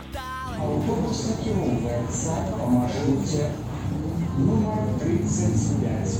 Автобус накіроўваецца па маршруце нумар 35.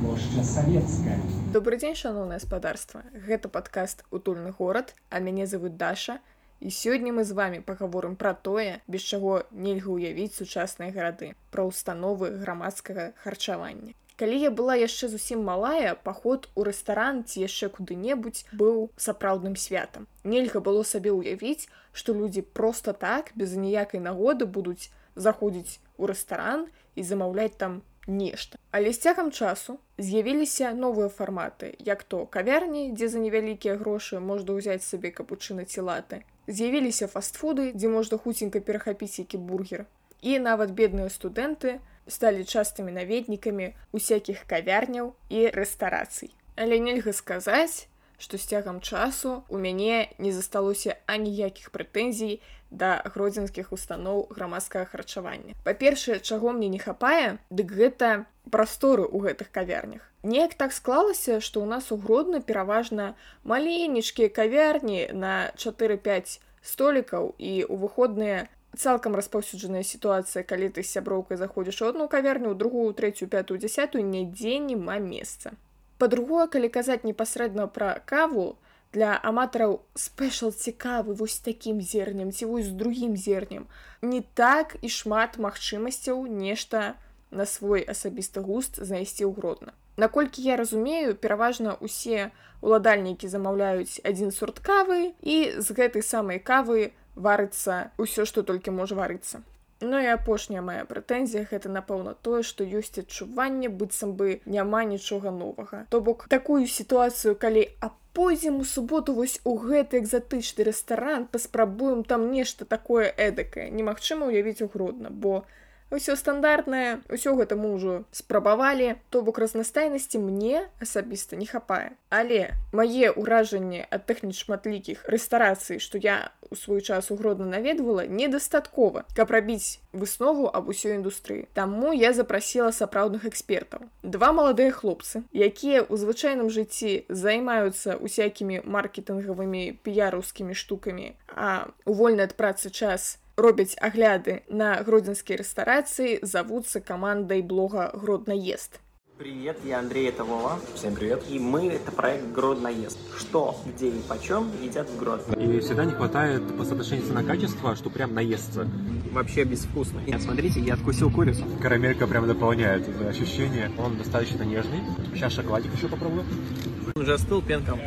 Плошча Савецкая. Добрый дзень шаноўнае спадарства гэта падкаст утульны горад а мяне зовут даша і сёння мы з вами пагаворым пра тое без чаго нельга ўявіць сучасныя гарады пра установы грамадскага харчавання калі я была яшчэ зусім малая паход у рэстаран ці яшчэ куды-небудзь быў сапраўдным святам нельга было сабе ўявіць што людзі просто так без ніякай нагоды будуць заходзіць у рэстаран і замаўляць там нешта. Але з цягам часу з'явіліся новыя фарматы, як то кавярні, дзе за невялікія грошы можна ўзяць сабе капучына ці латы. З'явіліся фастфуды, дзе можна хуценька перахапіць які бургер. І нават бедныя студэнты сталі частымі наведнікамі усякіх кавярняў і рэстарацый. Але нельга сказаць, што з цягам часу у мяне не засталося аніякіх прэтэнзій да гродзенскіх устаноў грамадскага харчавання. Па-першае, чаго мне не хапае, дык гэта прасторы ў гэтых кавярнях. Неяк так склалася, што ў нас у гродна пераважна маленечкія кавярні на 4-5 столікаў і ў выходныя цалкам распаўсюджаная сітуацыя, калі ты з сяброўкай заходзіш у одну кавярню, у другую, трэцюю, пятую, дзясятую, нідзе няма месца. Па-другое, калі казаць непасрэдна пра каву, для аматараў спешл цікавы вось такім зернем ці вось з другім зернем. Не так і шмат магчымасцяў нешта на свой асабісты густ знайсці ўгродна. Наколькі я разумею, пераважна усе уладальнікі замаўляюць адзін сорт кавы і з гэтай самай кавы варыцца ўсё, што толькі можа варыцца. Ну і апошняя моя прэтэнзія гэта напэўна тое, што ёсць адчуванне быццам бы няма нічога новага. То бок такую сітуацыю, калі апойдзем у суботу вось у гэты экзатычны рэстаран паспрабуем там нешта такое эдакае, немагчыма ўявіць угродна, бо ўсё стандартнае ўсё гэта мы ўжо спрабавалі то бок разнастайнасці мне асабіста не хапае але мае ўражанне ад тэхніч шматлікіх рэстарацый што я у свой час угродна наведвала недастаткова каб рабіць выснову аб усёй індустрыі таму я запрасіла сапраўдных экспертаў два маладыя хлопцы якія ў звычайным жыцці займаюцца усякімі маркетынгавымі піяраўскімі штукамі а у вольны ад працы час робяць агляды на гродзенскія рэстарацыі завуцца камандай блога гроднаезд Привет, я Андрей, это Вова. Всем привет. И мы — это проект «Гродноезд». Что, где и почем едят в Гродно. И всегда не хватает по соотношению цена-качество, что прям наестся. Вообще безвкусно. Нет, смотрите, я откусил курицу. Карамелька прям дополняет это ощущение. Он достаточно нежный. Сейчас шоколадик еще попробую. Он уже остыл, пенка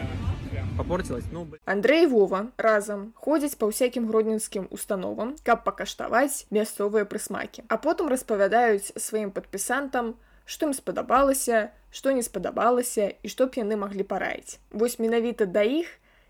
попортилась. Ну, блин. Андрей і Вова разам ходзяць па ўсякім гродненскім установам, каб пакаштаваць мясцовыя прысмакі. А потым распавядаюць сваім падпісантам, што ім спадабалася, што не спадабалася і што б яны маглі параіць. Вось менавіта да іх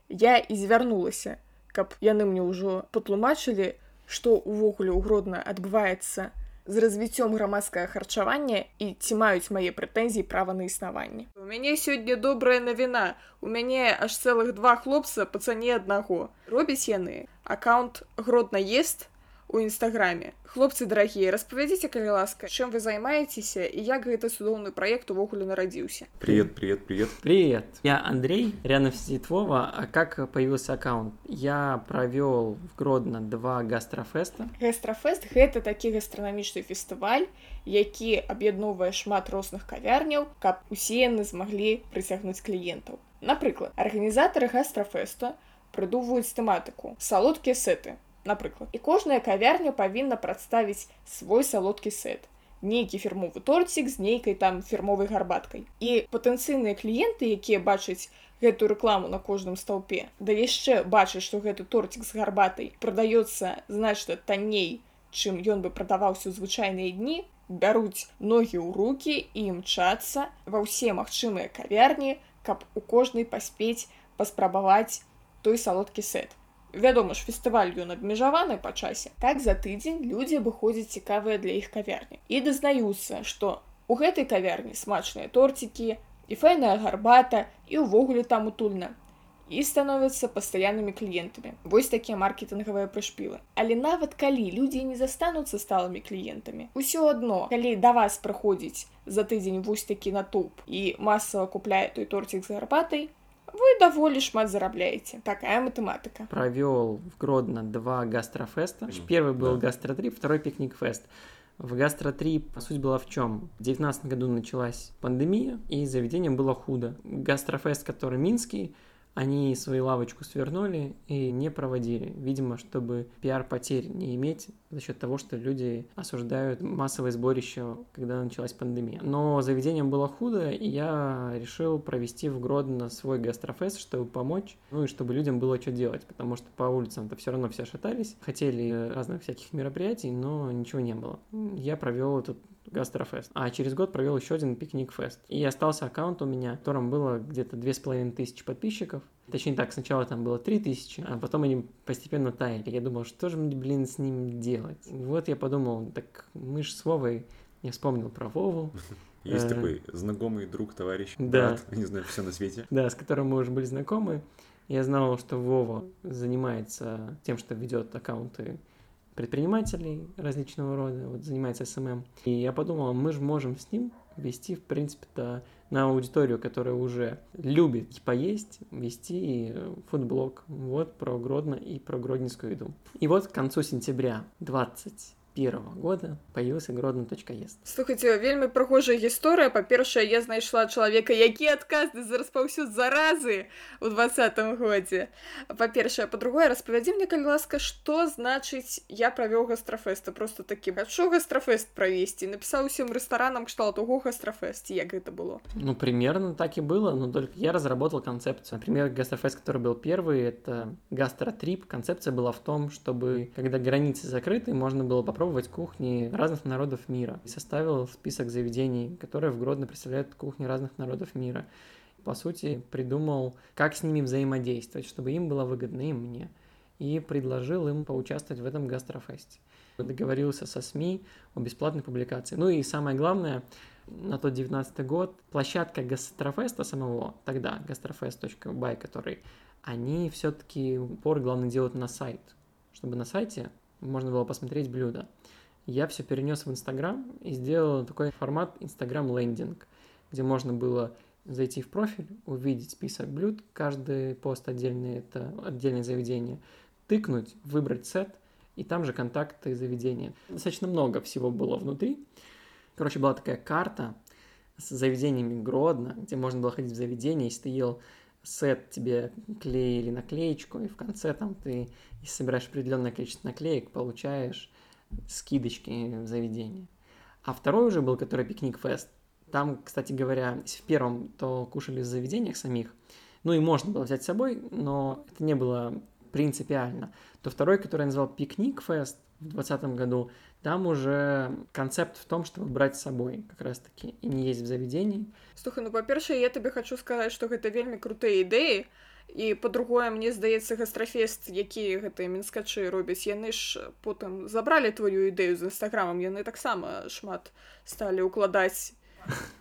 я і звярнулася, каб яны мне ўжо патлумачылі, што ўвогуле ўгродна адбываецца з развіццём грамадскага харчавання і ці маюць мае прэтэнзіі права на існаванне. У мяне сёння добрая навіна. У мяне аж цэлых два хлопца па цане аднаго. Робяць яны аккаунт гроднаезд у нстаграме. Хлопцы дарагія, распавядзіце, калі ласка, чым вы займаецеся і як гэты цудоўны праект увогуле нарадзіўся. Привет, привет, привет. Привет, я Андрей, рядом сидит Вова. А как появился аккаунт? Я провел в Гродно два гастрофеста. Гастрафест гэта такі гастранамічны фестываль, які аб'ядноўвае шмат розных кавярняў, каб усе яны змаглі прыцягнуць кліентаў. Напрыклад, арганізатары гастрафеста прыдумваюць тэматыку салодкія сеты напрыклад. І кожная кавярня павінна прадставіць свой салодкі сет. Нейкі фірмовы торцік з нейкай там фірмовай гарбаткай. І патэнцыйныя кліенты якія бачаць гэтую рэкламу на кожным стаўпе да яшчэ бачыць што гэты торцік з гарбатай прадаецца значна танней чым ён бы прадаваўся ў звычайныя дні бяруць ногі ў руки і імчацца ва ўсе магчымыя кавярні каб у кожнай паспець паспрабаваць той салодкі сет вядома ж фестываль ён абмежаваны па часе так за тыдзень людзі абыходзяць цікавыя для іх кавярні і дазнаюцца што у гэтай кавярні смачныя торцікі і файная гарбата і ўвогуле там утульна і становяцца пастаяннымі кліентамі вось такія маркетынгавыя прышпілы але нават калі людзі не застануцца сталымі кліентамі усё адно калі да вас прыходзіць за тыдзень вось такі натоўп і масава купляе той торцік з гарбатай вы даволі шмат зарабляеце такая матэматыка Провел в Гродно два гастрофеста. Первый был Да. гастротрип, второй пикник-фест. В гастротрип суть была в чем? В 2019 году началась пандемия, и заведением было худо. Гастрофест, который минский, они свою лавочку свернули и не проводили. Видимо, чтобы пиар-потерь не иметь за счет того, что люди осуждают массовое сборище, когда началась пандемия. Но заведением было худо, и я решил провести в Гродно свой гастрофест, чтобы помочь, ну и чтобы людям было что делать, потому что по улицам-то все равно все шатались, хотели разных всяких мероприятий, но ничего не было. Я провел этот гастрофест. А через год провел еще один пикник-фест. И остался аккаунт у меня, в котором было где-то две с половиной тысячи подписчиков. Точнее так, сначала там было три тысячи, а потом они постепенно таяли. Я думал, что же мне, блин, с ним делать? Вот я подумал, так мы же с Вовой, я вспомнил про Вову, Есть Э, такой знакомый друг, товарищ, Да. брат, не знаю, все на свете. да, с которым мы уже были знакомы. Я знал, что Вова занимается тем, что ведет аккаунты предпринимателей различного рода, вот занимается SMM. И я подумал, мы же можем с ним вести, в принципе-то, на аудиторию, которая уже любит поесть, вести э, фудблог. Вот про Гродно и про гродненскую еду. И вот к концу сентября 2021 года появился гродно.ест. слухайте вельмі прыгожая гісторыя па-першае я знайшла чалавека які адказны за распаўсюд заразы у двадцатым годзе па-першае па-другое распавядзі мне калі ласка што значыць я правёў гастрафеста просто такі хачу гастрафест правесці напісаў усім рэстаранам кшталту го гастрафест як гэта было Ну, примерно так и было, но только я разработал концепцию. Например, гастрофест, который был первый, это гастротрип. Концепция была в том, чтобы, когда границы закрыты, можно было попробовать кухни разных народов мира. И составил список заведений, которые в Гродно представляют кухни разных народов мира. По сути, придумал, как с ними взаимодействовать, чтобы им было выгодно, и мне. И предложил им поучаствовать в этом гастрофесте. Договорился со СМИ о бесплатной публикации. Ну и самое главное, на тот 19 год площадка Гастрофеста самого, тогда gastrofest.by, который, они все-таки упор главное делают на сайт, чтобы на сайте можно было посмотреть блюда. Я все перенес в Инстаграм и сделал такой формат Инстаграм лендинг, где можно было зайти в профиль, увидеть список блюд, каждый пост отдельный, это отдельное заведение, тыкнуть, выбрать сет, и там же контакты заведения. Достаточно много всего было внутри. Короче, была такая карта с заведениями Гродно, где можно было ходить в заведение, если ты ел сет, тебе клеили наклеечку, и в конце там ты, если собираешь определенное количество наклеек, получаешь скидочки в заведении. А второй уже был, который пикник фест. Там, кстати говоря, если в первом, то кушали в заведениях самих, ну и можно было взять с собой, но это не было принципиально. То второй, который я назвал пикник фест в 2020 году, там уже концепт в том, чтобы брать с собой как раз-таки и не есть в заведении. слухай ну па-першае я табе хочу сказаць што гэта вельмі крутыя ідэі І па-другое мне здаецца гастрафест які гэтыя мінскачы робяць яны ж потым забралі твою ідэю з нстаграмам яны таксама шмат сталі ўкладаць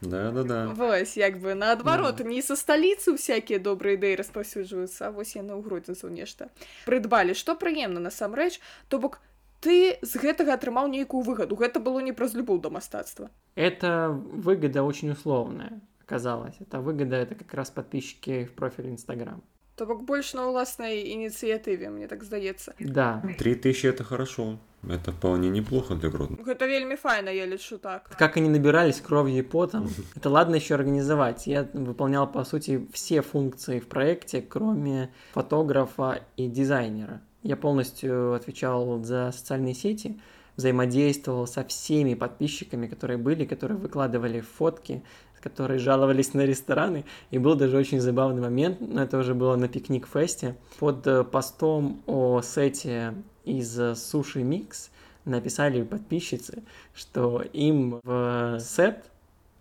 Да-да-да. вось як бы наадварот не са сталіцы всякія добрыя ідэі распаўсюджваюцца а вось яны ў гродзенцаў нешта прыдбалі што прыемна насамрэч то бок ты з гэтага атрымаў нейкую выгаду гэта было не праз любоў да мастацтва Это выгода очень условная оказалась. Это выгода, это как раз подписчики в профиле Инстаграм. то бок больш на ўласнай ініцыятыве мне так здаецца Да. Три тысячи это хорошо. Это вполне неплохо для Гродно. гэта вельмі файна я лічу так Как они набирались кровью и потом. Это ладно еще организовать. Я выполнял, по сути, все функции в проекте, кроме фотографа и дизайнера. Я полностью отвечал за социальные сети, взаимодействовал со всеми подписчиками, которые были, которые выкладывали фотки, которые жаловались на рестораны. И был даже очень забавный момент, но это уже было на пикник-фесте. Под э, постом о сете из э, Суши Микс написали подписчицы, что им в сет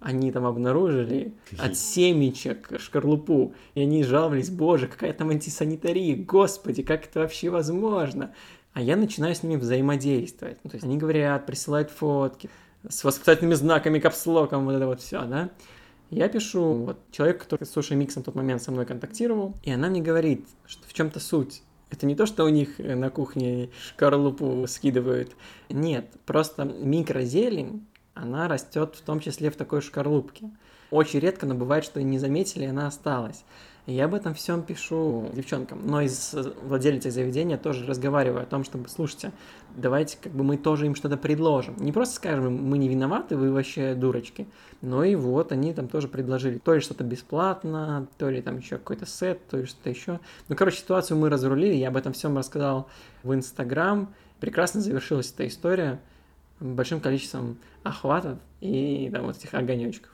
они там обнаружили от семечек шкарлупу, и они жаловались, боже, какая там антисанитария, господи, как это вообще возможно? А я начинаю с ними взаимодействовать. Ну, то есть они говорят, присылают фотки с восклицательными знаками, капслоком, вот это вот все, да? Я пишу, вот, человек, который с Суши Миксом в тот момент со мной контактировал, и она мне говорит, что в чем-то суть. Это не то, что у них э, на кухне шкарлупу скидывают. Нет, просто микрозелень, она растет в том числе в такой шкарлупке. Очень редко, но бывает, что и не заметили, она осталась. И я об этом всем пишу девчонкам. Но и с владельцей заведения тоже разговариваю о том, чтобы, слушайте, давайте как бы мы тоже им что-то предложим. Не просто скажем, мы не виноваты, вы вообще дурочки. Но и вот они там тоже предложили. То ли что-то бесплатно, то ли там еще какой-то сет, то ли что-то еще. Ну, короче, ситуацию мы разрулили, я об этом всем рассказал в Инстаграм. Прекрасно завершилась эта история большим количеством охватов и там вот этих огонечков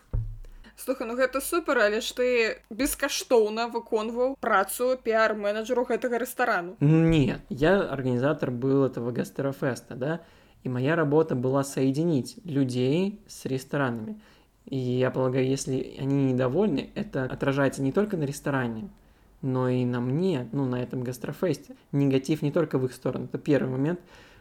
Слухай, ну гэта супер, але ж ты бескаштоўна выконваў працу піар-менеджеру гэтага рэстарану. Нет, я организатор был этого гастерофеста, да, и моя работа была соединить людей с ресторанами. И я полагаю, если они недовольны, это отражается не только на ресторане, но и на мне, ну, на этом гастрофесте. Негатив не только в их сторону, это первый момент.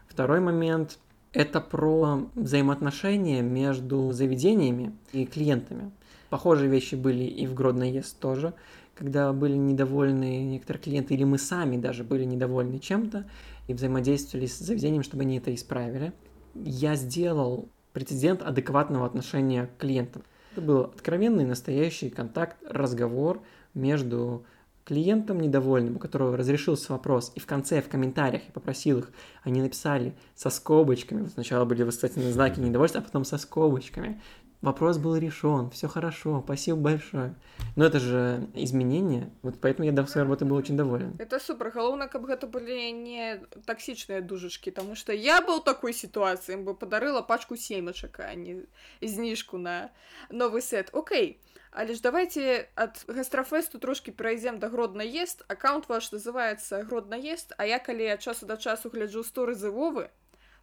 Второй момент – это про взаимоотношения между заведениями и клиентами. Похожие вещи были и в Гродно Ест тоже, когда были недовольны некоторые клиенты, или мы сами даже были недовольны чем-то, и взаимодействовали с заведением, чтобы они это исправили. Я сделал прецедент адекватного отношения к клиентам. Это был откровенный, настоящий контакт, разговор между клиентом недовольным, у которого разрешился вопрос, и в конце, в комментариях я попросил их, они написали со скобочками, сначала были восклицательные знаки недовольства, а потом со скобочками, вопрос был решен, все хорошо, спасибо большое. Но это же изменения, вот поэтому я до своей работы был очень доволен. Это супер галоўна каб гэта былі не таксічныя дужачкі тому что я был такой сітуацыі бы падарыла пачку семечак а не зніжку на новы сет Окей але ж давайте ад гастрафесту трошки перайдзем да гродна ест аккаунт ваш называется гродна ест а я калі ад часу да часу гляджу сторы зывовы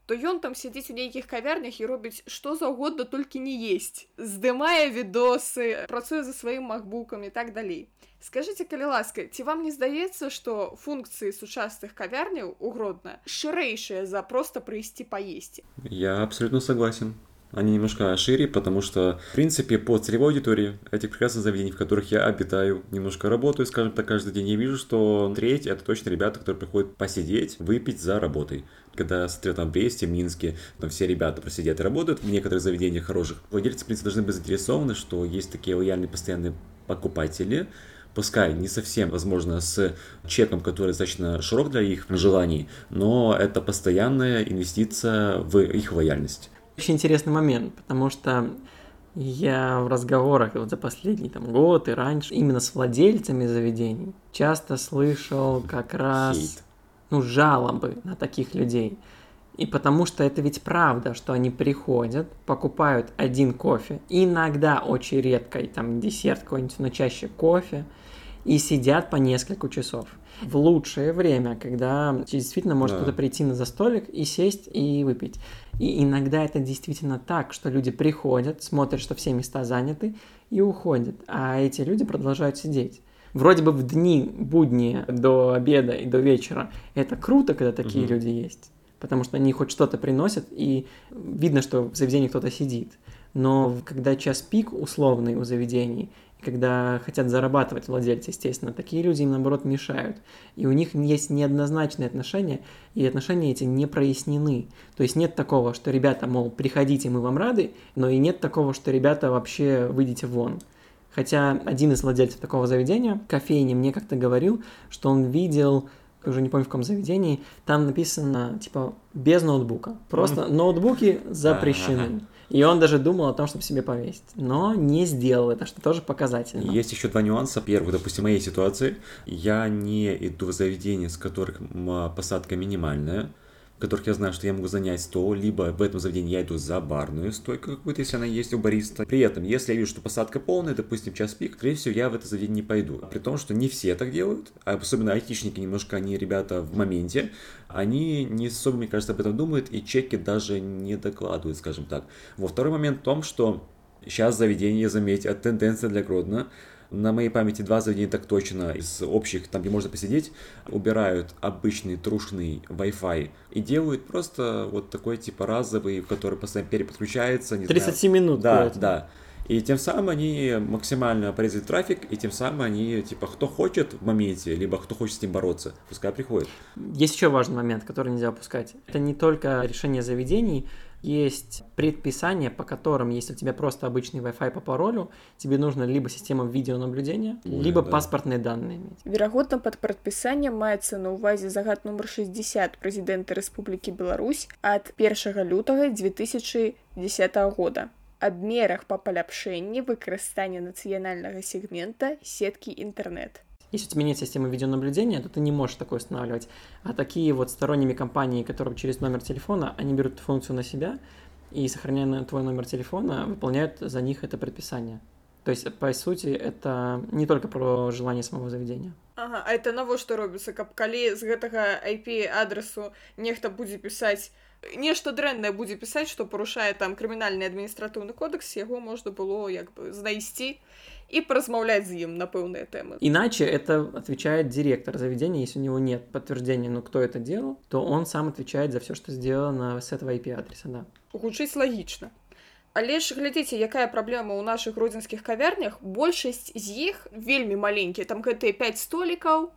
то ён там сядзіць у нейкіх кавярнях і робіць што заўгодна толькі не есть здымае відосы працуе за сваім макбукам і так далей скажите калі ласка ці вам не здаецца што функцыі сучасных кавярняў угродна шырэйшыя за просто прыйсці паесці Я абсолютно согласен. Они немножко шире, потому что, в принципе, по целевой аудитории этих прекрасных заведений, в которых я обитаю, немножко работаю, скажем так, каждый день, я вижу, что треть это точно ребята, которые приходят посидеть, выпить за работой. Когда там в Бресте, в Минске, там все ребята просидят и работают, в некоторых заведениях хороших, владельцы, в принципе, должны быть заинтересованы, что есть такие лояльные постоянные покупатели, пускай не совсем, возможно, с чеком, который достаточно широк для их желаний, но это постоянная инвестиция в их лояльность. Очень интересный момент, потому что я в разговорах вот за последний там, год и раньше именно с владельцами заведений часто слышал как раз Хейт. Ну, жалобы на таких людей. И потому что это ведь правда, что они приходят, покупают один кофе, иногда очень редко, и там десерт какой-нибудь, но чаще кофе, и сидят по несколько часов. В лучшее время, когда действительно может Да. кто-то прийти на за столик и сесть и выпить. И иногда это действительно так, что люди приходят, смотрят, что все места заняты, и уходят, а эти люди продолжают сидеть. Вроде бы в дни будни до обеда и до вечера это круто, когда такие Мгм. люди есть, потому что они хоть что-то приносят, и видно, что в заведении кто-то сидит. Но когда час пик условный у заведений, когда хотят зарабатывать владельцы, естественно, такие люди им, наоборот, мешают. И у них есть неоднозначные отношения, и отношения эти не прояснены. То есть нет такого, что ребята, мол, приходите, мы вам рады, но и нет такого, что ребята вообще выйдите вон. Хотя один из владельцев такого заведения, кофейни, мне как-то говорил, что он видел, уже не помню в каком заведении, там написано, типа, без ноутбука. Просто ноутбуки запрещены. И он даже думал о том, чтобы себе повесить. Но не сделал это, что тоже показательно. Есть еще два нюанса. Первый, допустим, в моей ситуации, я не иду в заведение, с которых м, посадка минимальная, которых я знаю, что я могу занять стол, либо в этом заведении я иду за барную стойку какую-то, если она есть у бариста. При этом, если я вижу, что посадка полная, допустим, час пик, скорее всего, я в это заведение не пойду. При том, что не все так делают, а особенно айтишники, немножко они ребята в моменте, они не особо, мне кажется, об этом думают, и чеки даже не докладывают, скажем так. Во второй момент в том, что сейчас заведение, заметьте, это тенденция для Гродно, на моей памяти два заведения так точно из общих, там где можно посидеть, убирают обычный трушный Wi-Fi и делают просто вот такой типа разовый, который постоянно переподключается. Не 37 минут. Знаю. Да, куда-то. да. И тем самым они максимально порезают трафик, и тем самым они, типа, кто хочет в моменте, либо кто хочет с ним бороться, пускай приходит. Есть еще важный момент, который нельзя упускать. Это не только решение заведений есть предписания, по которым, если у тебя просто обычный Wi-Fi по паролю, тебе нужно либо система видеонаблюдения, Ой, либо да. паспортные данные иметь. Верагодна пад прадпісаннем маецца на ўвазе загад нумар 60 прэзідэнта Рэспублікі Беларусь ад 1 лютага 2010 года аб мерах па паляпшэнні выкарыстання нацыянальнага сегмента сеткі інтэрнэт. Если у тебя нет системы видеонаблюдения, то ты не можешь такое устанавливать. А такие вот сторонними компании, которые через номер телефона, они берут эту функцию на себя и, сохраняя на твой номер телефона, выполняют за них это предписание. То есть, по сути, это не только про желание самого заведения. Ага, а это навошта робіцца, каб калі з гэтага IP адресу нехта будзе пісаць нешта дрэннае будзе пісаць, што парушае там крымінальны адміністратыўны кодекс, яго можна было як бы знайсці і паразмаўляць з ім на пэўныя тэмы. Иначе это отвечает директор заведения, если у него нет подтверждения, ну, кто это делал, то он сам отвечает за все, что сделано с этого IP-адреса, да. Гучыць лагічна. Але ж глядзіце, якая праблема ў нашых гродзенскіх кавярнях, большасць з іх вельмі маленькія, там гэтыя 5 столікаў,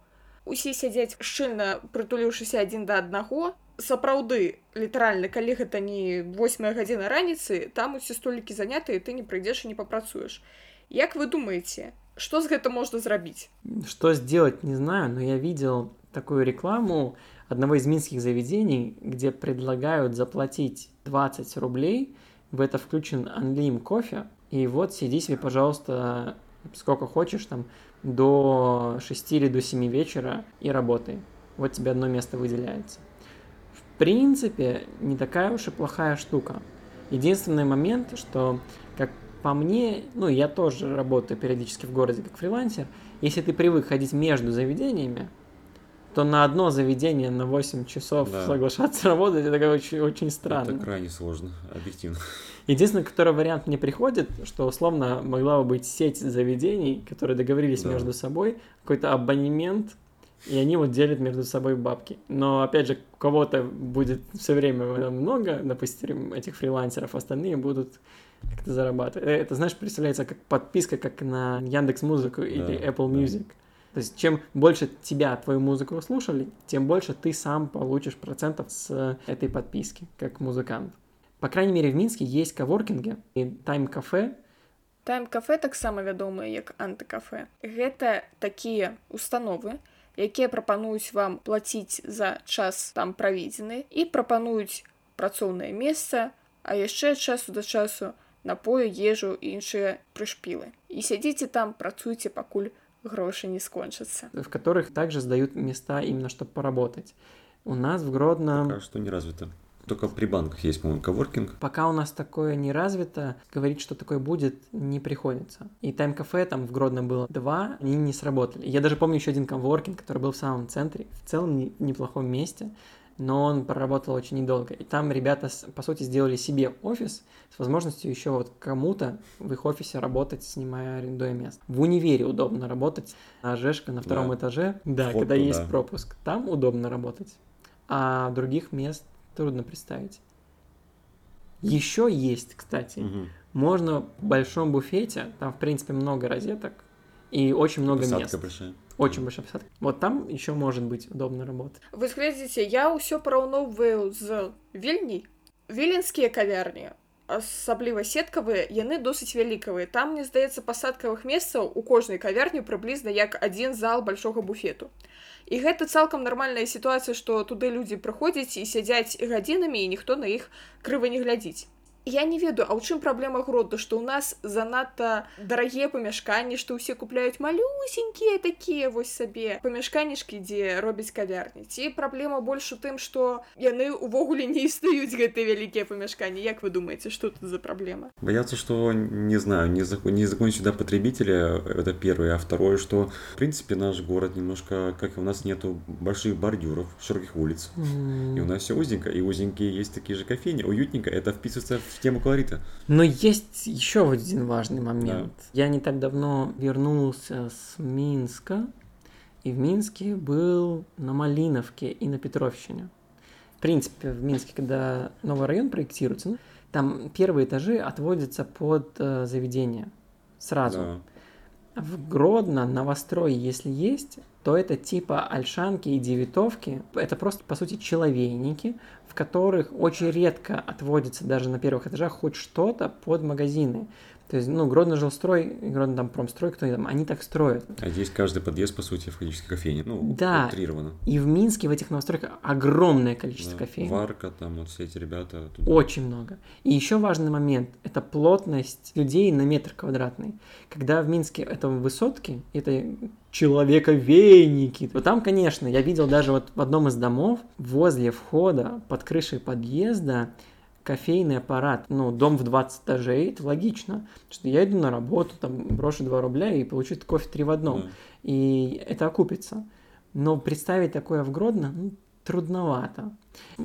усе сядзяць шчыльна прытуліўшыся адзін да аднаго. Сапраўды, літаральна, калі гэта не 8 гадзіна раніцы, там усе столікі занятыя, ты не прыйдзеш і не папрацуеш. Як вы думаеце, што з гэта можна зрабіць? Что сделать, не знаю, но я видел такую рекламу одного из минских заведений, где предлагают заплатить 20 рублей, в это включен Unlim кофе, и вот сиди себе, пожалуйста, сколько хочешь, там, до 6 или до 7 вечера и работай. Вот тебе одно место выделяется. В принципе, не такая уж и плохая штука. Единственный момент, что, как по мне, ну, я тоже работаю периодически в городе как фрилансер, если ты привык ходить между заведениями, то на одно заведение на 8 часов Да. соглашаться работать, это очень, очень странно. Это крайне сложно, объективно. Единственный, который вариант мне приходит, что условно могла бы быть сеть заведений, которые договорились Да. между собой, какой-то абонемент, и они вот делят между собой бабки. Но опять же, у кого-то будет все время много, допустим, этих фрилансеров, остальные будут как-то зарабатывать. Э, Это, знаешь, представляется как подписка, как на Яндекс Музыку или Да, Apple да. Music. То есть, чем больше тебя, твою музыку слушали, тем больше ты сам получишь процентов с этой подписки, как музыкант. По крайней мере, в Минске есть коворкинги и тайм-кафе. Тайм-кафе таксама вядомыя як антыкафе. Гэта такія установы, якія прапануюць вам плаціць за час там праведзены і прапануюць працоўнае месца, а яшчэ ад часу да часу напою, ежу і іншыя прышпілы. І сядзіце там, працуйце, пакуль грошы не скончацца. в которых также сдают места именно, чтобы поработать. У нас в Гродно... Пока что не развито. Только при банках есть, по-моему, коворкинг. Пока у нас такое не развито, говорить, что такое будет, не приходится. И тайм-кафе там в Гродно было два, они не сработали. Я даже помню еще один коворкинг, который был в самом центре, в целом не- неплохом месте, но он проработал очень недолго. И там ребята, по сути, сделали себе офис с возможностью еще вот кому-то в их офисе работать, снимая, арендуя место. В универе удобно работать. А Жешка на втором Да. этаже, да, Вход когда туда. есть пропуск, там удобно работать. А других мест трудно представить. Еще есть, кстати, Мгм. можно в большом буфете, там, в принципе, много розеток и очень много Посадка мест. большая. Очень большая посадка. Вот там еще может быть удобно работать. Вы глядзіце, я ўсё параўноўваю з вільняй. Віленскія кавярні, Асабліва сеткавыя, яны досыць вялікавыя. Там, мне здаецца, пасадкавых месцаў у кожнай кавярні прыблізна як адзін зал большога буфету. І гэта цалкам нармальная сітуацыя, што туды людзі прыходзяць і сядзяць гадзінамі, і ніхто на іх крыва не глядзіць. Я не ведаю, а ў чым праблема грода, што ў нас занадта дарагія памяшканні, што ўсе купляюць малюсенькія такія вось сабе памяшканішкі, дзе робяць кавярні. Ці праблема больш у тым, што яны ўвогуле не існуюць гэтыя вялікія памяшканні. Як вы думаеце, што тут за праблема? Боятся, что, не знаю, не, зак... не закончить сюда потребителя, это первое. А второе, что, в принципе, наш город немножко, как и у нас нету больших бордюров, широких улиц. И у нас все узенько, и узенькие есть такие же кофейни, уютненько, это вписывается в тему колорита. Но есть еще один важный момент. Я не так давно вернулся с Минска, и в Минске был на Малиновке и на Петровщине. В принципе, в Минске, когда новый район проектируется, ну, там первые этажи отводятся под э, заведение сразу. Да. В Гродно новострой, если есть, то это типа альшанки и девятовки. Это просто, по сути, человейники, в которых очень редко отводится даже на первых этажах хоть что-то под магазины. То есть, ну, Гродно жилстрой, Гродно там промстрой, кто там, они так строят. А здесь каждый подъезд, по сути, фактически кофейня. Ну, Да. утрированно. И в Минске в этих новостройках огромное количество Да. кофеин. Варка, там вот все эти ребята. оттуда. Очень много. И еще важный момент – это плотность людей на метр квадратный. Когда в Минске это высотки, это человековейники, то там, конечно, я видел даже вот в одном из домов, возле входа, под крышей подъезда, кофейный аппарат, ну, дом в 20 этажей, это логично, что я иду на работу, там, брошу 2 рубля и получу кофе 3 в одном, Да. и это окупится. Но представить такое в Гродно ну, трудновато.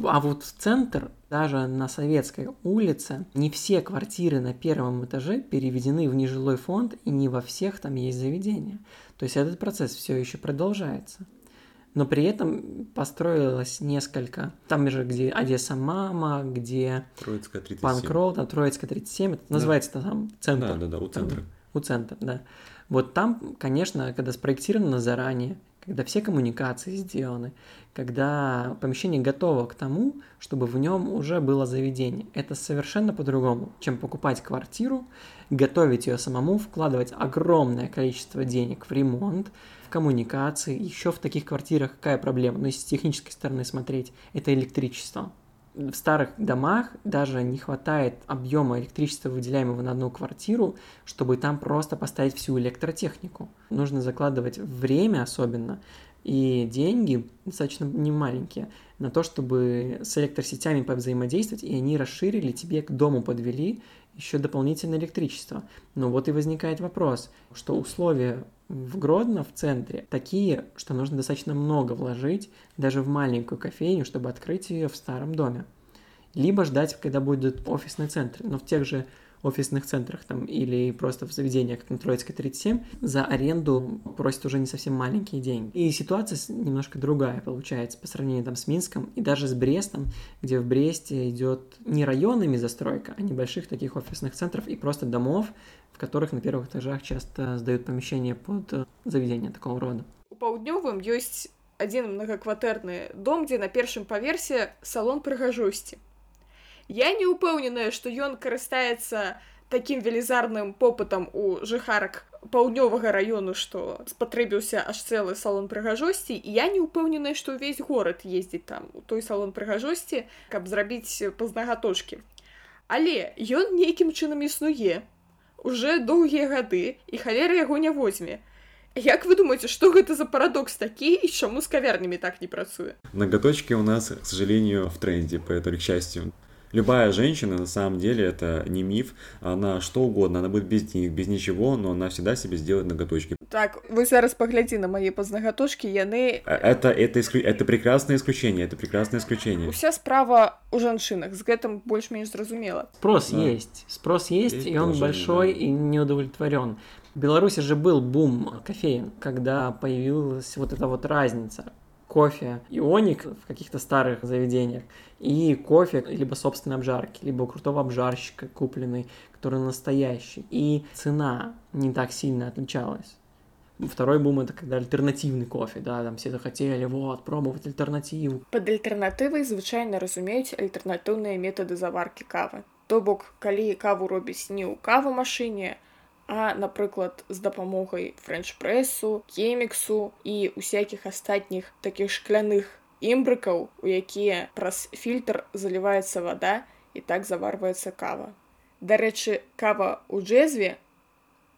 А вот в центр, даже на Советской улице, не все квартиры на первом этаже переведены в нежилой фонд, и не во всех там есть заведения. То есть этот процесс все еще продолжается. Но при этом построилось несколько. Там же, где Одесса Мама, где Троицкая 37. Панкролл, там Троицкая 37, это называется там центр. Да, да, да, у центра. У центра, да. Вот там, конечно, когда спроектировано заранее, когда все коммуникации сделаны, когда помещение готово к тому, чтобы в нем уже было заведение. Это совершенно по-другому, чем покупать квартиру, готовить ее самому, вкладывать огромное количество денег в ремонт, коммуникации. Еще в таких квартирах какая проблема? Ну, если с технической стороны смотреть, это электричество в старых домах даже не хватает объема электричества, выделяемого на одну квартиру, чтобы там просто поставить всю электротехнику. Нужно закладывать время особенно и деньги достаточно немаленькие на то, чтобы с электросетями повзаимодействовать, и они расширили, тебе к дому подвели еще дополнительное электричество. Но вот и возникает вопрос, что условия в Гродно, в центре, такие, что нужно достаточно много вложить даже в маленькую кофейню, чтобы открыть ее в старом доме. Либо ждать, когда будет офисный центр. Но в тех же офисных центрах там или просто в заведениях, как на Троицкой 37, за аренду просят уже не совсем маленькие деньги. И ситуация с- немножко другая получается по сравнению там с Минском и даже с Брестом, где в Бресте идет не районами застройка, а небольших таких офисных центров и просто домов, в которых на первых этажах часто сдают помещения под э, заведения такого рода. У паўднёвым ёсць адзін многакватэрны дом, дзе на першым паверсе салон прыгажосці. Я не ўпэўненая, што ён карыстаецца такім велізарным попытам у жыхарак паўднёвага раёну, што спатрэбіўся аж цэлы салон прыгажосці, і я не ўпэўненая, што ўвесь горад ездзіць там у той салон прыгажосці, каб зрабіць пазнагаточкі. Але ён нейкім чынам існуе уже доўгія гады і халера яго не возьме. Як вы думаеце, што гэта за парадокс такі і чаму з кавярнямі так не працуе? Ноготочки у нас, к сожалению, в тренде, поэтому, к счастью. Любая женщина, на самом деле, это не миф, она что угодно, она будет без денег, без ничего, но она всегда себе сделает ноготочки. Так, вы зараз паглядзі на мае пазнагаточкі, яны А Это, это, исклю- это прекрасное исключение, это прекрасное исключение. уся справа у жанчынах з гэтым больш-менш зразумела. Спрос Да. есть. Спрос есть, Есть и он тоже, большой да. и не удовлетворен. В Беларуси же был бум кофеин, когда появилась вот эта вот разница Кофе ионик в каких-то старых заведениях и кофе либо собственной обжарки, либо у крутого обжарщика купленный, который настоящий. И цена не так сильно отличалась. Второй бум это когда альтернативный кофе, да, там все захотели, вот, пробовать альтернативу. Пад альтэрнатывай звычайна разумеюць альтэрнатыўныя метады заваркі кавы. То бок, калі каву робіць не ў кавамашыне, А, напрыклад, з дапамогай фрэнч-прэсу, кеміксу і усякіх астатніх такіх шкляных імбрыкаў, у якія праз фільтр заліваецца вада і так заварваецца кава. Дарэчы, кава ў джэзве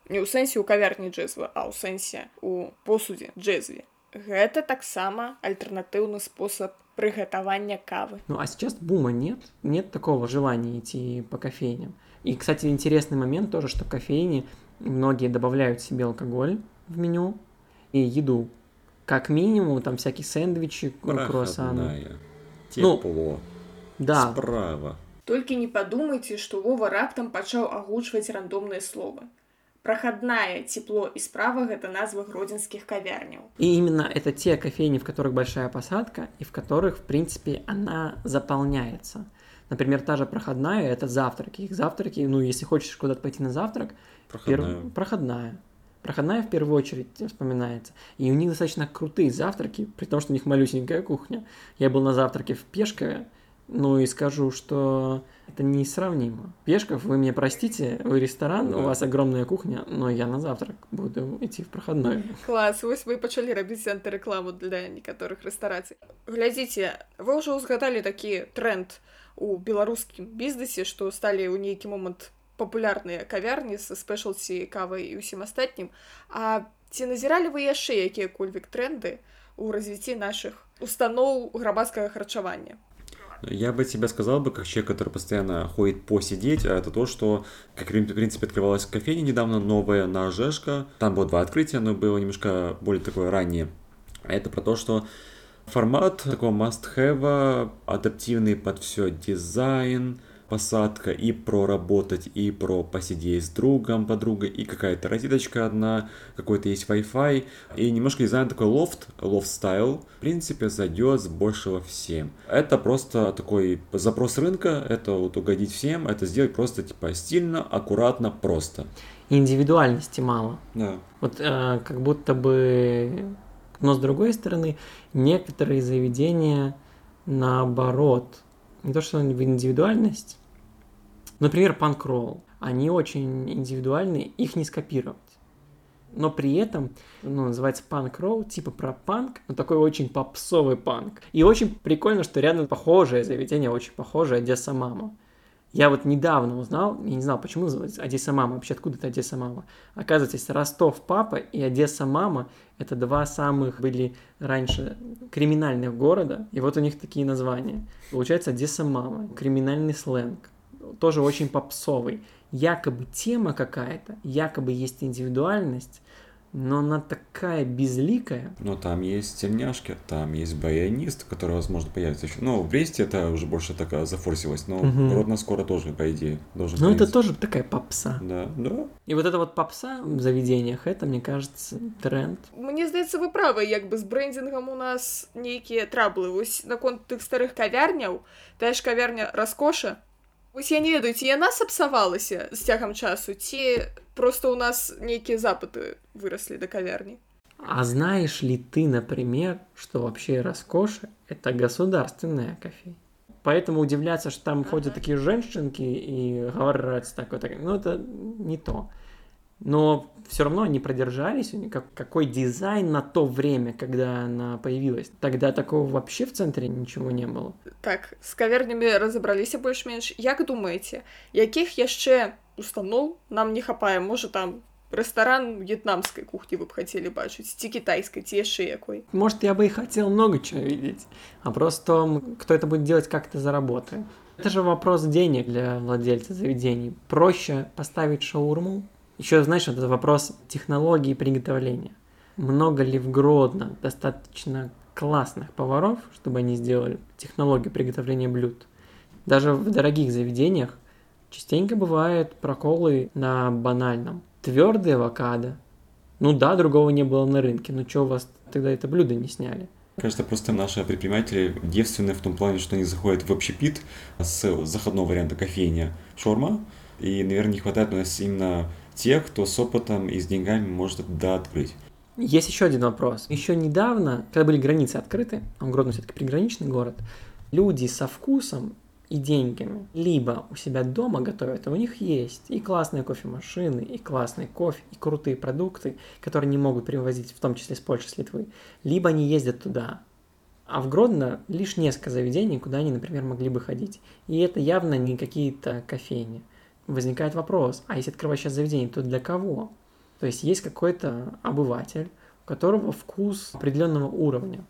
не ў сэнсе ў кавярні джэзва, а ў сэнсе у посудзе джэзве. Гэта таксама альтэрнатыўны спосаб прыгатавання кавы. Ну а сейчас бума нет, нет такого желания идти по кофейням. И, кстати, интересный момент тоже, что кофейни многие добавляют себе алкоголь в меню и еду. Как минимум, там всякие сэндвичи, круассаны. Проходная. Ну, Тепло. Да, Справа. Толькі не падумайце, што Вова раптам пачаў агучваць рандомныя словы. Прахадная цепло і справа гэта назвы гродзенскіх кавярняў. И именно это те кофейни, в которых большая посадка, и в которых, в принципе, она заполняется. Например, та же проходная – это завтраки. Их завтраки, ну, если хочешь куда-то пойти на завтрак, Проходная. перв- проходная. Проходная в первую очередь вспоминается. И у них достаточно крутые завтраки, при том, что у них малюсенькая кухня. Я был на завтраке в Пешкове, ну и скажу, что это несравнимо. Пешков, вы мне простите, вы ресторан, Да. у вас огромная кухня, но я на завтрак буду идти в проходной. Клас, вось вы пачалі рабіць антырэкламу для некаторых рэстарацый. Глядзіце, вы ўжо ўзгадалі такі тренд у беларускім бізнесе, што сталі ў нейкі момант папулярныя кавярні са спешалці кавай і ўсім астатнім. А ці назіралі вы яшчэ якія-кольвек тренды ў развіцці нашых устаноў грамадскага харчавання? Я бы тебе сказал бы, как человек, который постоянно ходит посидеть, а это то, что, как в принципе, открывалась кофейня недавно, новая на Ожешко. Там было два открытия, но было немножко более такое раннее. А Это про то, что формат такого must-have, адаптивный под все дизайн, посадка и про работать, и про посидеть с другом, подругой, и какая-то розеточка одна, какой-то есть Wi-Fi, и немножко дизайн такой лофт, loft style, в принципе, зайдет с большего всем. Это просто такой запрос рынка, это вот угодить всем, это сделать просто типа стильно, аккуратно, просто. Индивидуальности мало. Да. Вот э, как будто бы... Но с другой стороны, некоторые заведения наоборот. Не то, что в индивидуальность. Например, панк-ролл. Они очень индивидуальны, их не скопировать. Но при этом, ну, называется панк-ролл, типа про панк, но такой очень попсовый панк. И очень прикольно, что рядом похожее заведение, очень похожее Одесса Мама. Я вот недавно узнал, я не знал, почему называется Одесса Мама, вообще откуда это Одесса Мама. Оказывается, есть Ростов Папа и Одесса Мама, это два самых были раньше криминальных города, и вот у них такие названия. Получается Одесса Мама, криминальный сленг, тоже очень попсовый. Якобы тема какая-то, якобы есть индивидуальность, но она такая безликая. Но там есть тельняшки, там есть баянист, который, возможно, появится еще. Ну, в Бресте это уже больше такая зафорсилось, но Мгм. Гродно скоро тоже, по идее, должен Но это появиться. тоже такая попса. Да, да. И вот эта вот попса в заведениях, это, мне кажется, тренд. Мне здаецца вы правы як бы з брэндзінгам у нас нейкія траблы вось наконт тых старых кавярняў тая ж кавярня раскоша Вось я не ведаю ці яна сапсавалася з цягам часу ці просто у нас нейкія запыты выраслі да кавярні А знаешь ли ты, например, что вообще роскошь – это государственная кофейня? Поэтому удивляться, что там ходят такие женщинки и говорят такое, так, ну это не то. Но все равно они продержались, у них как- какой дизайн на то время, когда она появилась. Тогда такого вообще в центре ничего не было. так з кавярнямі разабраліся больш-менш як думаеце якіх яшчэ устаноў нам не хапае можа там рэстаран в'етнамскай кухні вы б хацелі бачыць ці кітайскай ці яшчэ якой Может, я бы и хотел много чего видеть. Вопрос в том, кто это будет делать, как это заработает. Это же вопрос денег для владельца заведений. Проще поставить шаурму. еще, знаешь, вот это вопрос технологии приготовления. Много ли в Гродно достаточно классных поваров, чтобы они сделали технологию приготовления блюд? Даже в дорогих заведениях частенько бывают проколы на банальном. Твердый авокадо. Ну да, другого не было на рынке. Ну что у вас тогда это блюдо не сняли? Кажется, просто наши предприниматели девственны в том плане, что они заходят в общепит с заходного варианта кофейня шаурма, и, наверное, не хватает у нас именно тех, кто с опытом и с деньгами может это да, открыть. Есть еще один вопрос. Еще недавно, когда были границы открыты, а Гродно все-таки приграничный город, люди со вкусом и деньгами либо у себя дома готовят, и у них есть и классные кофемашины, и классный кофе, и крутые продукты, которые не могут привозить, в том числе с Польши, с Литвы, либо они ездят туда. А в Гродно лишь несколько заведений, куда они, например, могли бы ходить. И это явно не какие-то кофейни. Возникает вопрос, а если открывать сейчас заведение, то для кого? То есть есть какой-то обыватель, у которого вкус определенного уровня.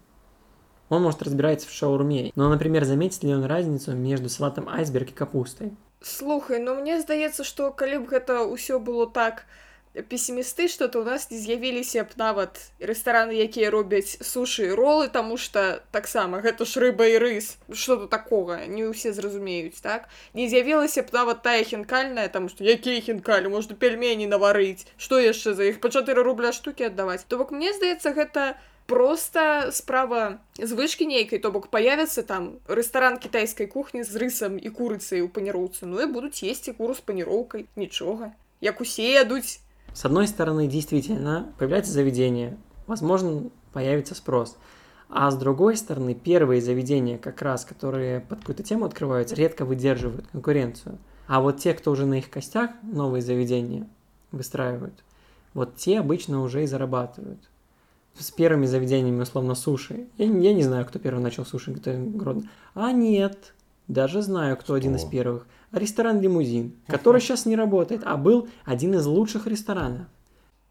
Он может разбираться в шаурме. Но, например, заметит ли он разницу между салатом айсберг и капустой? Слухай, ну мне здаецца, што калі б гэта ўсё было так песімістычна, то ў нас не з'явіліся б нават рэстараны, якія робяць сушы і ролы, таму што таксама гэта ж рыба і рыс. Што тут такога, не ўсе зразумеюць, так? Не з'явілася б нават тая хінкальная, таму што якія хінкалі, можна пельмені наварыць. Што яшчэ за іх па 4 рубля штукі аддаваць. То бок мне здаецца, гэта просто справа звычкі нейкай то бок появится там рэстаран кітайскай кухні з рысам і курыцай у паніроўцы ну і будуць есці куру з паніроўкай нічога як усе ядуць с одной стороны, действительно, появляется заведение, возможно, появится спрос. А с другой стороны, первые заведения, как раз, которые под какую-то тему открываются, редко выдерживают конкуренцию. А вот те, кто уже на их костях новые заведения выстраивают, вот те обычно уже и зарабатывают. С первыми заведениями, условно, суши. Я, не- я не знаю, кто первый начал суши готовить Гродно. А нет, даже знаю, кто один из Что? первых Ресторан «Лимузин», который сейчас не работает, а был один из лучших ресторанов.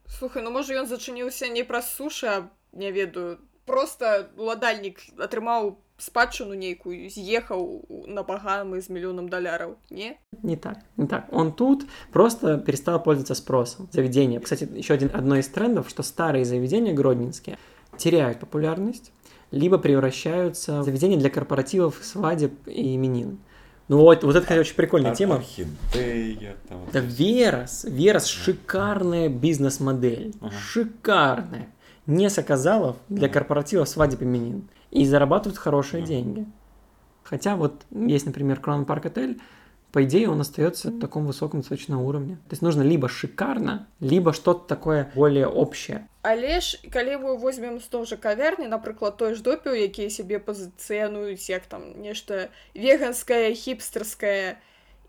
Слухай, ну можа ён зачыніўся не праз сушы, а не ведаю. Просто уладальнік атрымаў спадчыну нейкую, з'ехаў на багамы з мільёнам даляраў, не? Не так, не так. Он тут просто перестал пользоваться спросом. Заведение. Кстати, еще один, одно из трендов, что старые заведения гродненские теряют популярность, либо превращаются в заведения для корпоративов, свадеб и именин. Ну вот, вот это, кстати, очень прикольная Ор- тема. Орхидея. там вот Да Верос, Верос шикарная бизнес-модель. Ага. Шикарная. Не заказалов для корпоративов, свадеб, именин. И зарабатывают хорошие Ага. деньги. Хотя вот есть, например, Крон Парк Отель, по идее, он остается на таком высоком достаточно уровне. То есть нужно либо шикарно, либо что-то такое более общее. Але ж калі мы возьмем з той жа кавярні напрыклад той ж допіў якія сябе пазіцыянуюць як там нешта веганскае хіпстарскае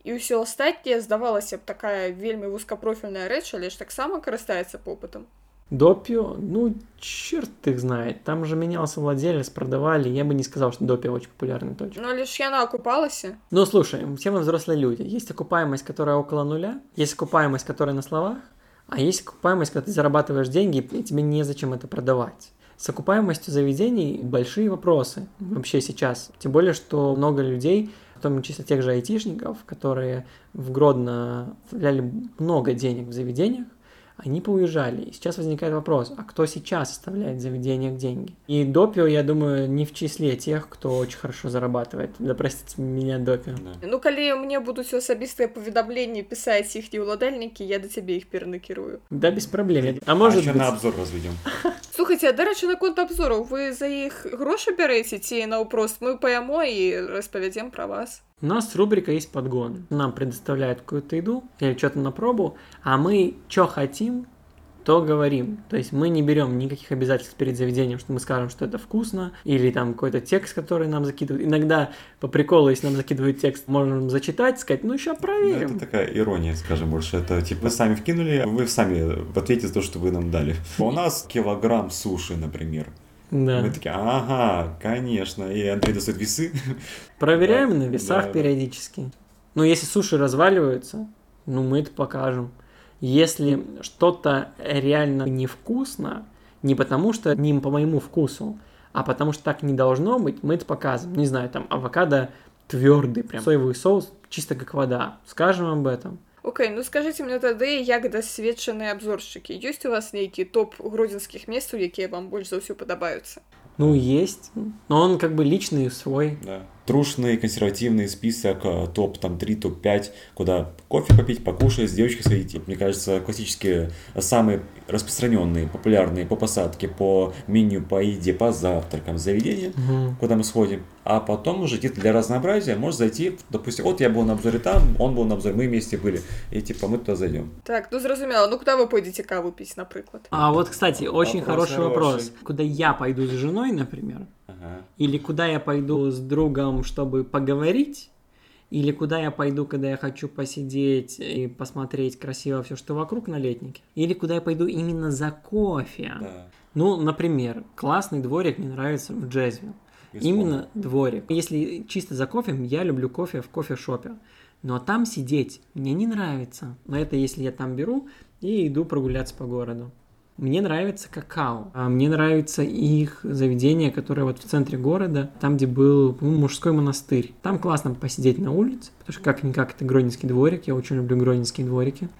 і ўсё астатняе здавалася б такая вельмі вузкапрофільная рэч але ж таксама карыстаецца попытам Допио, ну, черт их знает. Там же менялся владелец, продавали. Я бы не сказал, что допио очень популярная точка. ну але ж яна акупалася Ну, слушай, все мы взрослые люди. Есть окупаемость, которая около нуля, есть окупаемость, которая на словах, а есть окупаемость, когда ты зарабатываешь деньги, и тебе незачем это продавать. С окупаемостью заведений большие вопросы вообще сейчас. Тем более, что много людей, в том числе тех же айтишников, которые в Гродно вставляли много денег в заведениях, они поуезжали. И сейчас возникает вопрос, а кто сейчас оставляет в заведениях деньги? И Допио, я думаю, не в числе тех, кто очень хорошо зарабатывает. Да простите меня, Допио. Да. ну калі мне будуць асабістыя паведамленні пісаць іхнія ўладальнікі я да цябе іх перанакірую Да, без проблем. А А может еще быть... на обзор разведем. слухайте а дарэчы наконт абзораў вы за іх грошы бярэце ці наўпрост мы паямо і распавядзем пра вас У нас рубрика есть подгон. Нам предоставляют какую-то еду или что-то на пробу, а мы что хотим, то говорим. То есть мы не берем никаких обязательств перед заведением, что мы скажем, что это вкусно, или там какой-то текст, который нам закидывают. Иногда по приколу, если нам закидывают текст, можем зачитать, сказать, ну еще Ну, проверим. Это такая ирония, скажем больше. Это типа сами вкинули, а вы сами ответите за то, что вы нам дали. У нас килограмм суши, например. Да. Мы такие, ага, конечно. И Андрей достает весы. Проверяем Да, на весах да, да. периодически. Но если суши разваливаются, ну мы это покажем. Если что-то реально невкусно, не потому что не по моему вкусу, а потому что так не должно быть, мы это показываем. Не знаю, там авокадо твердый, прям соевый соус, чисто как вода. Скажем об этом. Окей, ну скажите мне тады як дасведчаныя абзоршчыкі ёсць у вас нейкі топ гродзенскіх месцаў якія вам больш за ўсё падабаюцца Ну, есть. Но он как бы личный свой. Да. Трушный консервативный список, э, топ там 3, топ 5, куда кофе попить, покушать, с девочкой сходить. Мне кажется, классические, э, самые распространенные, популярные по посадке, по меню, по еде, по завтракам заведения, Мгм. куда мы сходим. А потом уже где-то для разнообразия может зайти, допустим, вот я был на обзоре там, он был на обзоре, мы вместе были, и типа мы туда зайдем. так ну зразумела ну куда вы пойдзеце каву піць напрыклад А вот, кстати, очень Вопрос хороший хороший. вопрос. Куда я пойду с женой, например, Ага. Или куда я пойду с другом, чтобы поговорить? Или куда я пойду, когда я хочу посидеть и посмотреть красиво все, что вокруг на летнике? Или куда я пойду именно за кофе? Да. Ну, например, классный дворик мне нравится в. Бесспорно. Именно дворик. Если чисто за кофе, я люблю кофе в кофе-шопе. Но там сидеть мне не нравится. Но это если я там беру и иду прогуляться по городу. Мне нравится какао. А мне нравится их заведение, которое вот в центре города, там, где был по-моему, мужской монастырь. Там классно посидеть на улице, потому что как-никак это Гродненский дворик, я очень люблю Гродненские дворики.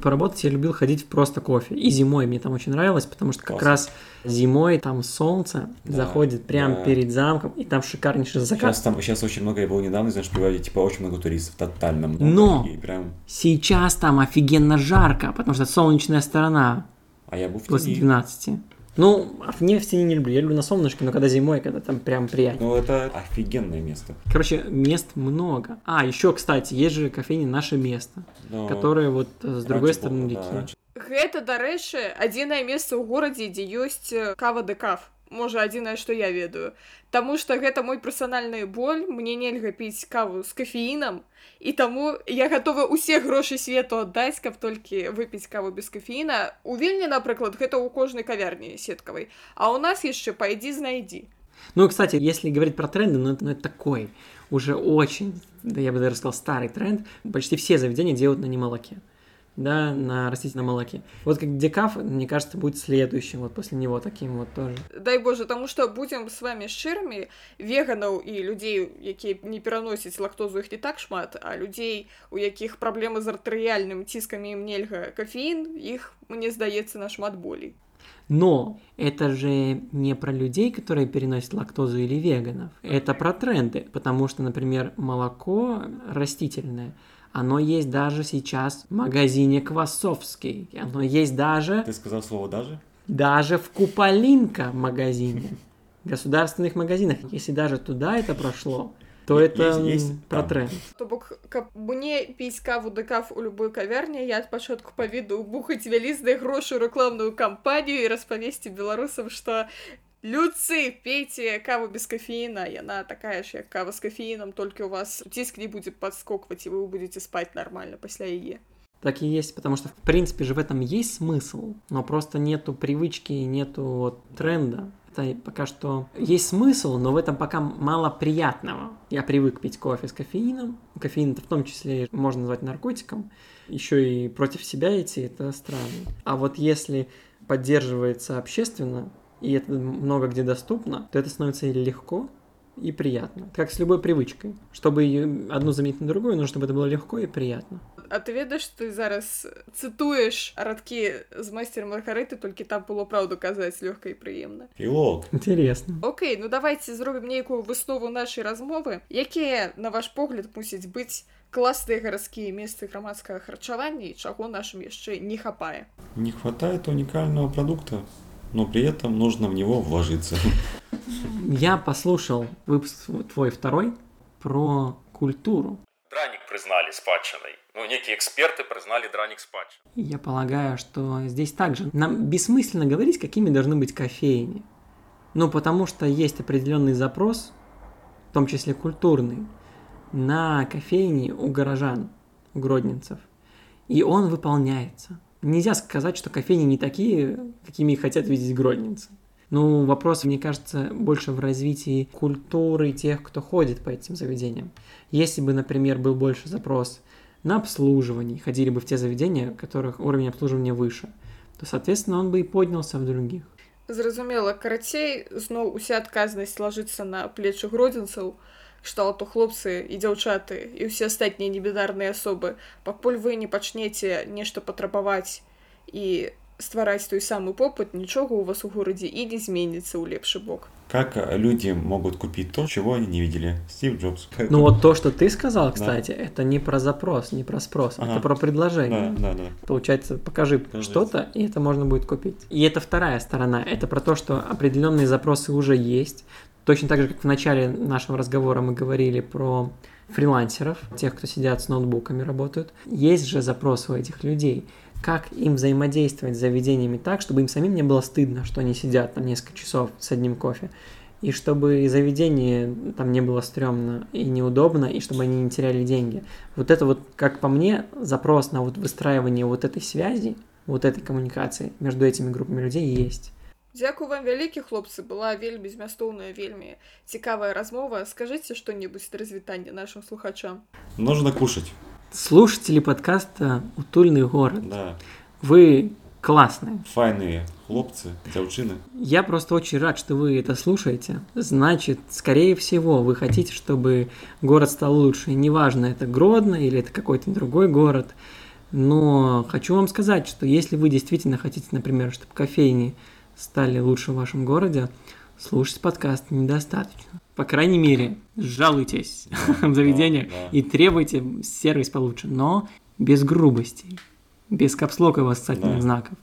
Поработать я любил ходить в просто кофе. И зимой мне там очень нравилось, потому что как Классно. раз зимой там солнце Да, заходит прямо да. перед замком, и там шикарнейший закат. Сейчас там сейчас очень много, я был недавно, знаешь, приводить, типа очень много туристов, тотально много. Но! И прям, Сейчас там офигенно жарко, потому что солнечная сторона а я был в после тени. 12. Ну, а в не в тени не люблю. Я люблю на солнышке, но когда зимой, когда там прям приятно. Ну, это офигенное место. Короче, мест много. А, еще, кстати, есть же кофейня «Наше место», Но которая вот э, с другой раньше стороны было, реки. да, раньше. Гэта, дарэчы, адзінае месца ў горадзе, дзе ёсць кава дэкаф Можа, адзінае, што я ведаю. Таму што гэта мой персанальны боль, мне нельга піць каву з кафеінам, і таму я гатова ўсе грошы свету аддаць, каб толькі выпіць каву без кафеіна. У вільні, напрыклад, гэта ў кожнай кавярні сеткавай. А ў нас яшчэ пайдзі знайдзі. Ну, кстати, если говорить про тренды, ну это, ну, это такой уже очень, да я бы даже сказал, старый тренд. Почти все заведения делают на немолоке да, на растительном молоке. Вот как декаф, мне кажется, будет следующим, вот после него таким вот тоже. Дай Боже, потому что будем с вами шчырымі, веганаў і людзей, якія не пераносяць лактозу іх не так шмат, а людзей, у якіх праблемы з артэрыяльным ціскамі ім нельга кафеін, іх, мне здаецца, нашмат болей. Но это же не про людей, которые переносят лактозу или веганов. Это про тренды, потому что, например, молоко растительное – оно есть даже сейчас в магазине Квасовский. Оно есть даже... Ты сказал слово «даже»? Даже в Куполинка магазине. Государственных магазинах. Если даже туда это прошло, то это есть, есть про тренд. То бок каб мне піць каву да каф у любой кавярні я спачатку паведу бухаць вялізныя грошы рэкламную кампанію і распавесці беларусам што Людцы, пейте каву без кофеина, и она такая же, как кава с кофеином, только у вас диск не будет подскокивать, и вы будете спать нормально после ее. Так и есть, потому что, в принципе же, в этом есть смысл, но просто нету привычки, нету вот тренда. Это пока что есть смысл, но в этом пока мало приятного. Я привык пить кофе с кофеином. Кофеин в том числе можно назвать наркотиком. Еще и против себя идти, это странно. А вот если поддерживается общественно, и это много где доступно, то это становится и легко, и приятно. Как с любой привычкой. Чтобы ее одну заменить на другую, нужно, чтобы это было легко и приятно. А ты ведаешь, ты зараз цитуешь радкі з мастером Маргарыты, толькі там было правду казаць лёгка і прыемна. Пілок. Интересно. Окей, ну давайте зробім нейкую выснову нашай размовы. Якія, на ваш погляд, мусіць быць класныя гарадскія месцы грамадскага харчавання і чаго нашым яшчэ не хапае? Не хватает уникального продукта, но при этом нужно в него вложиться. Я послушал выпуск твой второй про культуру. Драник признали спадщиной. Ну, некие эксперты признали драник спадщиной. Я полагаю, что здесь также нам бессмысленно говорить, какими должны быть кофейни. Ну, потому что есть определенный запрос, в том числе культурный, на кофейни у горожан, у гродненцев. И он выполняется нельзя сказать, что кофейни не такие, какими хотят видеть гродненцы. Ну, вопрос, мне кажется, больше в развитии культуры тех, кто ходит по этим заведениям. Если бы, например, был больше запрос на обслуживание, ходили бы в те заведения, у которых уровень обслуживания выше, то, соответственно, он бы и поднялся в других. Зразумела, карацей, зноў уся адказнасць ложится на плечы гродзенцаў, кшталту хлопцы і дзяўчаты і ўсе астатнія небідарныя асобы пакуль вы не пачнеце нешта патрабаваць і ствараць той самы попыт нічога у вас у горадзе і не зменіцца ў лепшы бок как люди могут купить то, чего они не видели? Стив Джобс. Ну вот то, что ты сказал, кстати, да. это не про запрос, не про спрос, ага. это про предложение. Да, да, да. Получается, покажи что-то, и это можно будет купить. И это вторая сторона. Это про то, что определенные запросы уже есть. Точно так же, как в начале нашего разговора мы говорили про фрилансеров, тех, кто сидят с ноутбуками, работают. Есть же запрос у этих людей. Как им взаимодействовать с заведениями так, чтобы им самим не было стыдно, что они сидят там несколько часов с одним кофе, и чтобы заведение там не было стрёмно и неудобно, и чтобы они не теряли деньги. Вот это вот, как по мне, запрос на вот выстраивание вот этой связи, вот этой коммуникации между этими группами людей есть. Дзякую вам вялікі хлопцы была вельмі змястоўная вельмі цікавая размова скажите что-нибудь до развітання нашим слухачам нужно кушать слушатели подкаста утульный город да. вы классные файные хлопцы дзяўчыны я просто очень рад что вы это слушаете значит скорее всего вы хотите чтобы город стал лучше неважно это гродно или это какой-то другой город но хочу вам сказать что если вы действительно хотите например чтобы кофейни стали лучше в вашем городе, слушать подкаст недостаточно. По крайней мере, жалуйтесь в заведениях и требуйте сервис получше, но без грубостей, без капслока восклицательных знаков.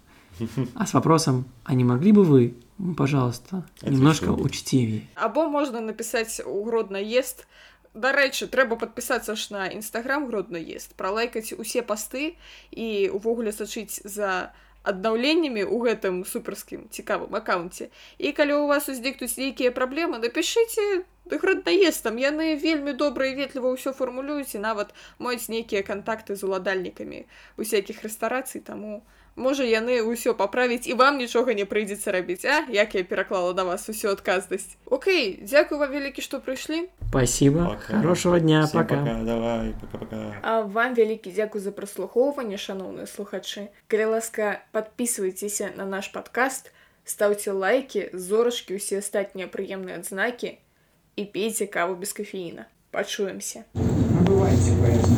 А с вопросом, а не могли бы вы, пожалуйста, немножко учтивее? Або можно написать угродно «ест», дарэчы трэба падпісацца ж на нстаграм гродна ест пралайкаць усе пасты і увогуле сачыць за аднаўленнямі ў гэтым суперскім цікавым аккаунце і калі у вас узнікнуць нейкія праблемы напішыце граднаезд там яны вельмі добра і ветліва ўсё фармулююць і нават маюць нейкія кантакты з уладальнікамі усякіх рэстарацый таму можа яны ўсё паправіць і вам нічога не прыйдзецца рабіць а як я пераклала да вас усю адказнасць Окей дзякую вам вялікі што прыйшлі Спасибо. Пока. Хорошего дня. Всем пока. пока. Давай, пока-пока. А вам вялікі дзякуй за праслухоўванне шаноўныя слухачы калі ласка подписывайтеся на наш подкаст ставце лайки зорачкі усе астатнія прыемныя адзнакі і пейце каву без кофеіна пачуемся Набывайте поездки билеты на